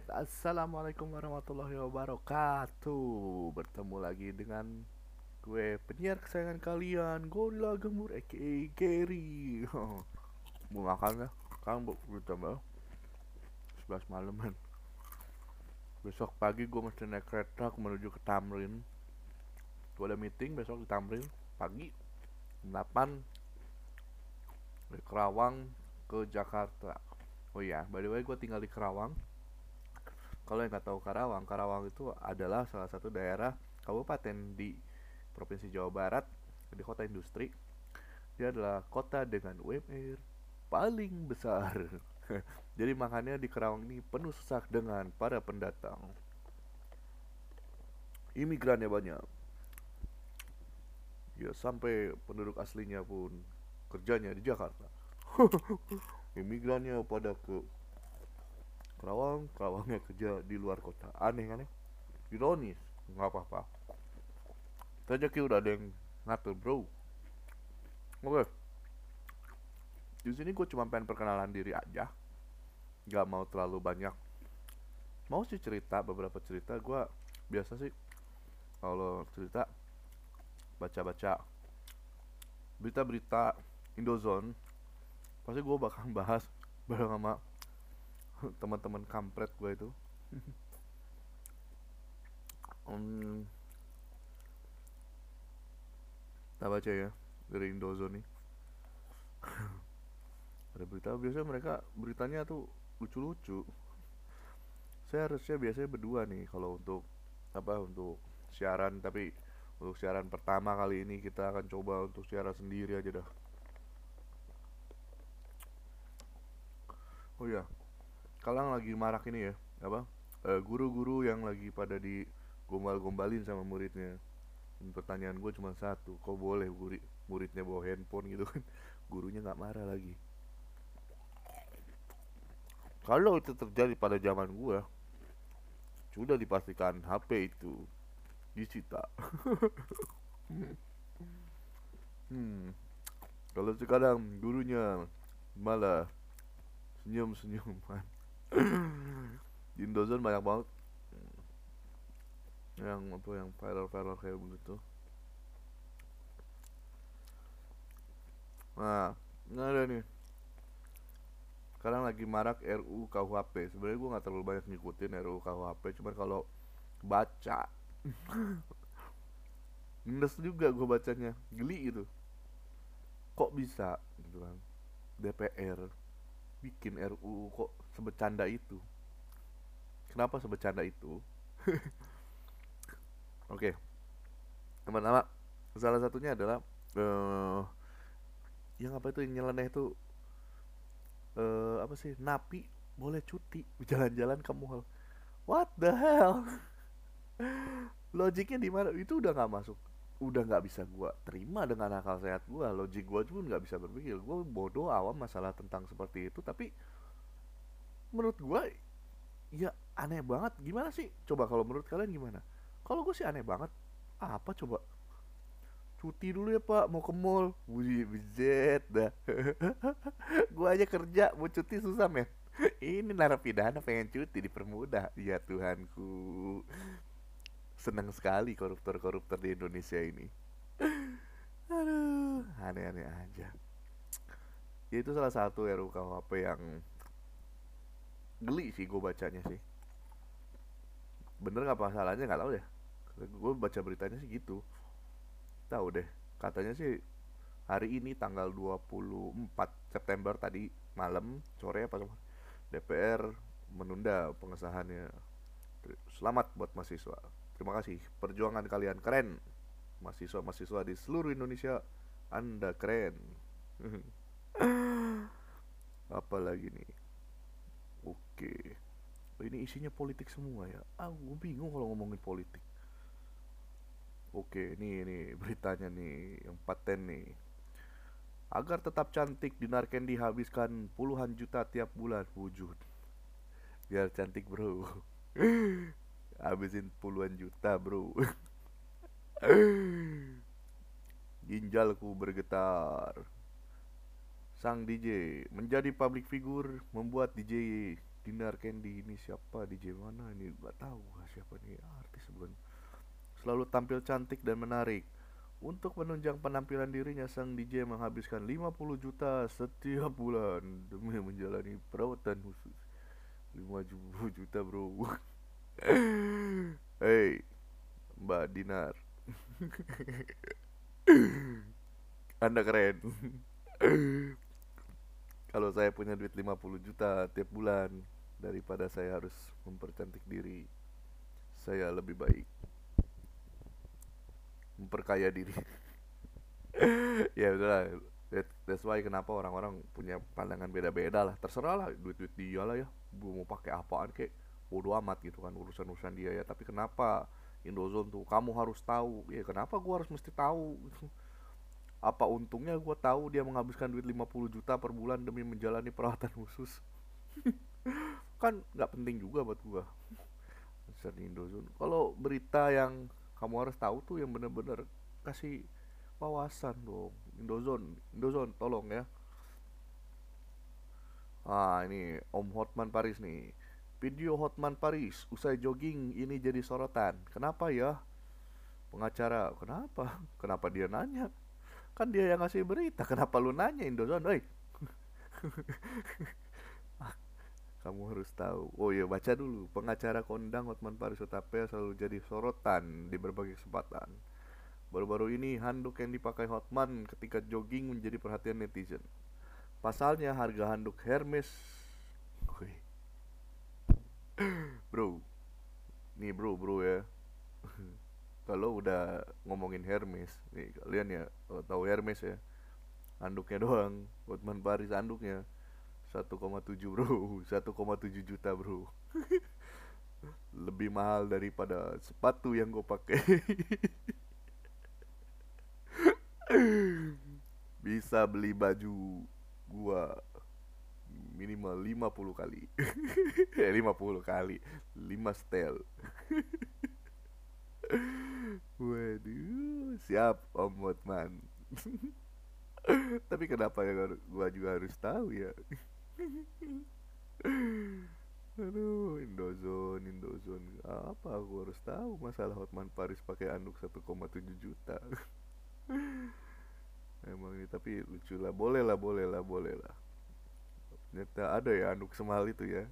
Alright, assalamualaikum warahmatullahi wabarakatuh. Bertemu lagi dengan gue penyiar kesayangan kalian, Gorilla Gembur aka Gary. Mau makan ya? Kan bu, tambah 11 malaman. Besok pagi gue mesti naik kereta menuju ke Tamrin. Gue ada meeting besok di Tamrin pagi 8 dari Kerawang ke Jakarta. Oh iya, by the way gue tinggal di Kerawang kalau yang nggak tahu Karawang, Karawang itu adalah salah satu daerah kabupaten di Provinsi Jawa Barat di kota industri. Dia adalah kota dengan UMR paling besar. Jadi makanya di Karawang ini penuh sesak dengan para pendatang. Imigrannya banyak. Ya sampai penduduk aslinya pun kerjanya di Jakarta. Imigrannya pada ke Kerawang, Kerawangnya kerja di luar kota. Aneh kan ya? Ironis, nggak apa-apa. Rezeki udah ada yang ngatur bro. Oke. Di sini gue cuma pengen perkenalan diri aja. Gak mau terlalu banyak. Mau sih cerita beberapa cerita gue biasa sih kalau cerita baca-baca berita-berita Indozone pasti gue bakal bahas bareng sama teman-teman kampret gue itu. Um, kita baca ya dari Indozone nih. Ada berita biasanya mereka beritanya tuh lucu-lucu. Saya harusnya biasanya berdua nih kalau untuk apa untuk siaran tapi untuk siaran pertama kali ini kita akan coba untuk siaran sendiri aja dah. Oh ya kalian lagi marak ini ya apa? Uh, guru-guru yang lagi pada di gombal-gombalin sama muridnya. Dan pertanyaan gue cuma satu kok boleh murid muridnya bawa handphone gitu kan? Gurunya nggak marah lagi. Kalau itu terjadi pada zaman gue sudah dipastikan HP itu disita. Hmm. Kalau sekarang gurunya malah senyum-senyuman di Indozone banyak banget. Yang apa yang viral-viral kayak begitu. Nah nggak ada nih. Sekarang lagi marak RU KUHP sebenarnya gue nggak terlalu banyak ngikutin RU KUHP cuman kalau baca Nges juga gue bacanya. Geli gitu. Kok bisa? Gitu kan. DPR bikin RUU kok sebecanda itu? Kenapa sebecanda itu? Oke. Okay. pertama salah satunya adalah uh, yang apa itu yang nyeleneh itu uh, apa sih? Napi boleh cuti jalan-jalan ke mall what the hell? Logiknya di mana? Itu udah nggak masuk udah nggak bisa gue terima dengan akal sehat gue logik gue pun nggak bisa berpikir. Gue bodoh awam masalah tentang seperti itu tapi menurut gue ya aneh banget. Gimana sih? Coba kalau menurut kalian gimana? Kalau gue sih aneh banget. Apa coba? Cuti dulu ya pak. Mau ke mall. Wih bizet dah. Gue aja kerja. Mau cuti susah men. Ini narapidana pengen cuti dipermudah ya Tuhanku senang sekali koruptor-koruptor di Indonesia ini. Aduh aneh-aneh aja. Ya itu salah satu RUKHP yang geli sih gue bacanya sih. Bener nggak masalahnya nggak tahu deh. Gue baca beritanya sih gitu. Tahu deh. Katanya sih hari ini tanggal 24 September tadi malam sore apa DPR menunda pengesahannya. Selamat buat mahasiswa Terima kasih, perjuangan kalian keren. Mahasiswa-mahasiswa di seluruh Indonesia, Anda keren. Apalagi nih? Oke. Oh, ini isinya politik semua ya. Ah, gue bingung kalau ngomongin politik. Oke, nih nih beritanya nih yang paten nih. Agar tetap cantik, Dinar Candy habiskan puluhan juta tiap bulan wujud. Biar cantik bro. habisin puluhan juta bro. Ginjalku bergetar. Sang DJ menjadi public figure membuat DJ Dinar Candy ini siapa? DJ mana ini? Nggak tahu siapa nih artis bukan. Selalu tampil cantik dan menarik. Untuk menunjang penampilan dirinya, sang DJ menghabiskan 50 juta setiap bulan demi menjalani perawatan khusus. 50 juta, bro. Hei, Mbak Dinar. Anda keren. Kalau saya punya duit 50 juta tiap bulan daripada saya harus mempercantik diri, saya lebih baik memperkaya diri. Ya udahlah. That, that's why kenapa orang-orang punya pandangan beda-beda lah. Terserah lah duit-duit dia lah ya. Gue mau pakai apaan kek bodo amat gitu kan urusan-urusan dia ya. Tapi kenapa Indozone tuh? Kamu harus tahu. Ya kenapa gue harus mesti tahu? Apa untungnya gue tahu dia menghabiskan duit 50 juta per bulan demi menjalani perawatan khusus? Kan nggak penting juga buat gue Indozone. Kalau berita yang kamu harus tahu tuh yang bener-bener kasih wawasan dong. Indozone Indozone tolong ya. Ah ini Om Hotman Paris nih video Hotman Paris usai jogging ini jadi sorotan kenapa ya pengacara kenapa kenapa dia nanya kan dia yang ngasih berita kenapa lu nanya Indozone oi kamu harus tahu. Oh iya baca dulu. Pengacara kondang Hotman Paris Utapia selalu jadi sorotan di berbagai kesempatan. Baru-baru ini handuk yang dipakai Hotman ketika jogging menjadi perhatian netizen. Pasalnya harga handuk Hermes Bro Nih bro bro ya. Kalau udah ngomongin Hermes Nih kalian ya tahu Hermes ya Handuknya doang. Hotman Paris handuknya 1,7 bro. 1,7 juta bro. Lebih mahal daripada sepatu yang gue pakai. Bisa beli baju gua minimal 50 kali eh 50 kali 5 setel waduh siap om Hotman tapi kenapa ya gua juga harus tahu ya Aduh, Indozone, Indozone. Apa aku harus tahu masalah Hotman Paris pakai anduk 1,7 juta. Emang ini tapi lucu lah, boleh lah, boleh lah, boleh lah. Ternyata ada ya anduk semahal itu ya.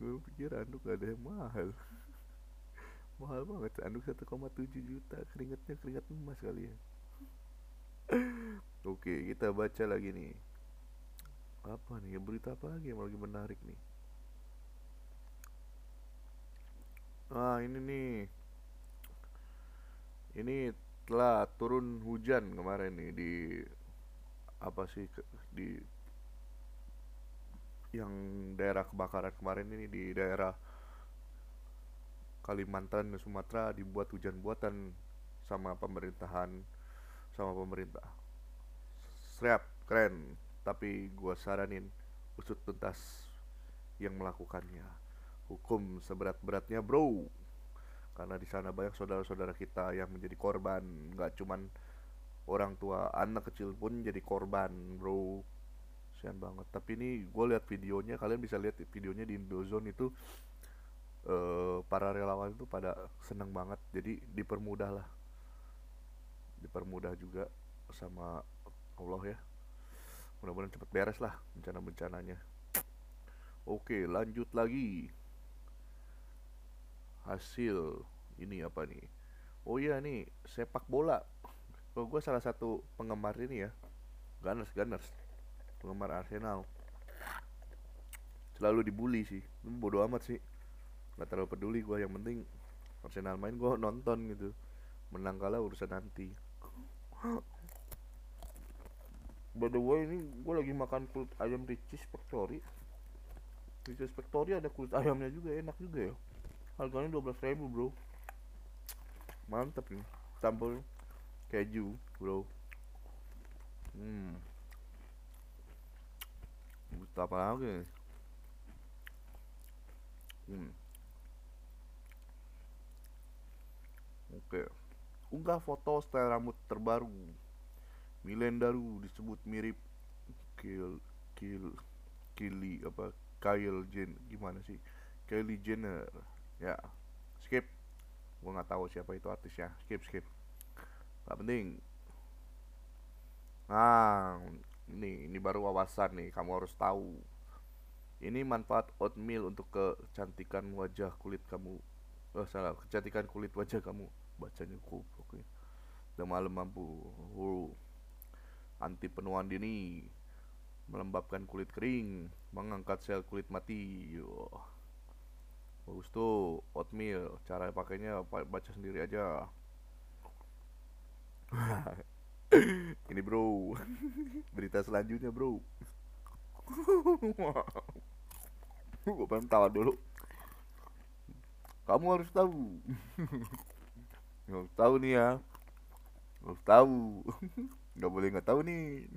Gue pikir anduk ada yang mahal. mahal banget, anduk 1,7 juta, keringatnya keringat emas kali ya. Oke, kita baca lagi nih. Apa nih? Berita apa lagi yang lagi menarik nih? Ah, ini nih. Ini telah turun hujan kemarin nih di apa sih di yang daerah kebakaran kemarin ini di daerah Kalimantan dan Sumatera dibuat hujan buatan sama pemerintahan sama pemerintah Serap, keren. Tapi gua saranin usut tuntas yang melakukannya. Hukum seberat-beratnya, bro. Karena di sana banyak saudara-saudara kita yang menjadi korban, nggak cuman orang tua, anak kecil pun jadi korban, bro. Sian banget. Tapi ini gue lihat videonya, kalian bisa lihat videonya di Indozone itu uh, para relawan itu pada seneng banget. Jadi dipermudah lah, dipermudah juga sama Allah ya mudah-mudahan cepat beres lah bencana-bencananya oke lanjut lagi hasil ini apa nih oh iya nih sepak bola oh gue salah satu penggemar ini ya Gunners Gunners. Penggemar Arsenal. Selalu dibully sih. Bodo amat sih. Nggak terlalu peduli gue yang penting Arsenal main gue nonton gitu. Menang kalah urusan nanti. By the way ini gue lagi makan kulit ayam Ricis Factory. Ricis Factory ada kulit ayamnya juga enak juga ya. Harganya dua belas ribu bro. Mantap nih sambal keju bro. Hmm. Buat apa lagi? Hmm. Oke. Unggah foto style rambut terbaru. Milendaru disebut mirip Kill Kill Kylie apa? Kyle Jen gimana sih? Kylie Jenner. Ya skip. Gue nggak tahu siapa itu artisnya. Skip skip penting. Nah ini ini baru wawasan nih kamu harus tahu. Ini manfaat oatmeal untuk kecantikan wajah kulit kamu. Oh salah kecantikan kulit wajah kamu. Bacanya goblok ya. Udah malam mampu. Oh. anti penuaan dini. Melembabkan kulit kering. Mengangkat sel kulit mati. Yo. bagus tuh oatmeal. Cara pakainya baca sendiri aja ini bro. Berita selanjutnya bro. Gue pengen tawa dulu. Kamu harus tahu. Harus tahu nih ya. Harus tahu. Nggak boleh nggak tahu nih.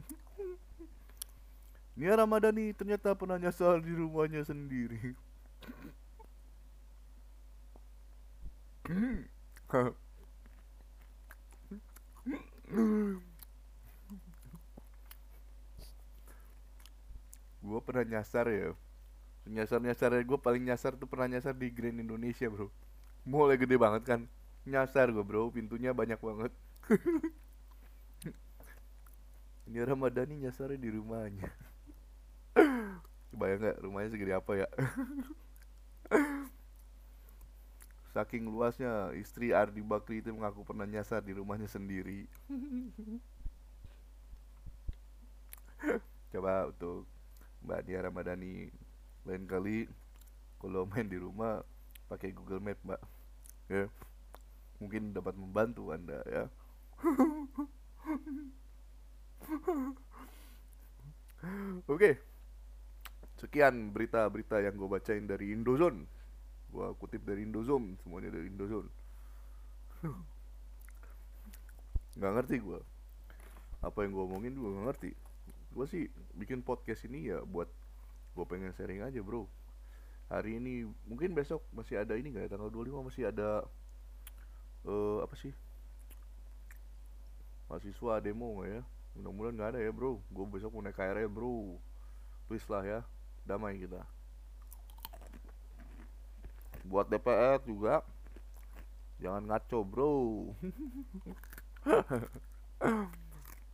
Nia Ramadhani ternyata pernah nyasar di rumahnya sendiri gue pernah nyasar ya. Nyasar nyasar gue paling nyasar tuh pernah nyasar di Grand Indonesia bro. Mulai gede banget kan. Nyasar gue bro. Pintunya banyak banget. Ini Ramadhani nyasarnya di rumahnya. Bayang nggak rumahnya segede apa ya saking luasnya istri Ardi Bakri itu mengaku pernah nyasar di rumahnya sendiri. Coba untuk Mbak Dia Ramadhani lain kali kalau main di rumah pakai Google Map Mbak. Ya. Mungkin dapat membantu anda ya. Oke, sekian berita-berita yang gue bacain dari Indozone. Gue kutip dari Indozone, semuanya dari Indozone. Gak ngerti gue. Apa yang gue omongin gue gak ngerti. Gue sih bikin podcast ini ya buat gue pengen sharing aja bro. Hari ini mungkin besok masih ada ini gak ya? Tanggal 25 masih ada uh, apa sih? Mahasiswa demo gak ya? Mudah-mudahan gak ada ya bro. Gue besok mau naik KRL bro. Please lah ya damai kita buat DPR juga. Jangan ngaco bro.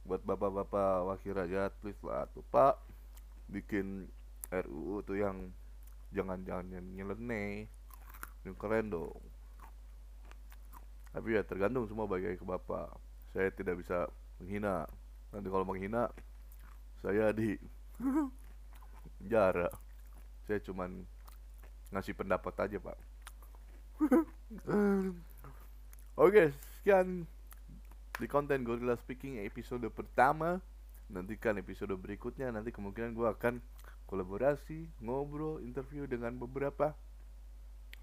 Buat bapak-bapak wakil rakyat please lah tuh pak. Bikin RUU tuh yang jangan-jangan nyeleneh. Yang keren dong. Tapi ya tergantung semua bagi ke bapak. Saya tidak bisa menghina. Nanti kalau menghina saya di penjara. Saya cuman ngasih pendapat aja pak. Oke sekian di konten Gorilla Speaking episode pertama. Nantikan episode berikutnya. Nanti kemungkinan gue akan kolaborasi ngobrol interview dengan beberapa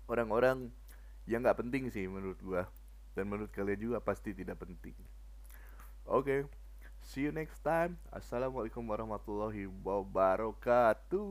orang-orang yang nggak penting sih menurut gue dan menurut kalian juga pasti tidak penting. Oke okay. see you next time. Assalamualaikum warahmatullahi wabarakatuh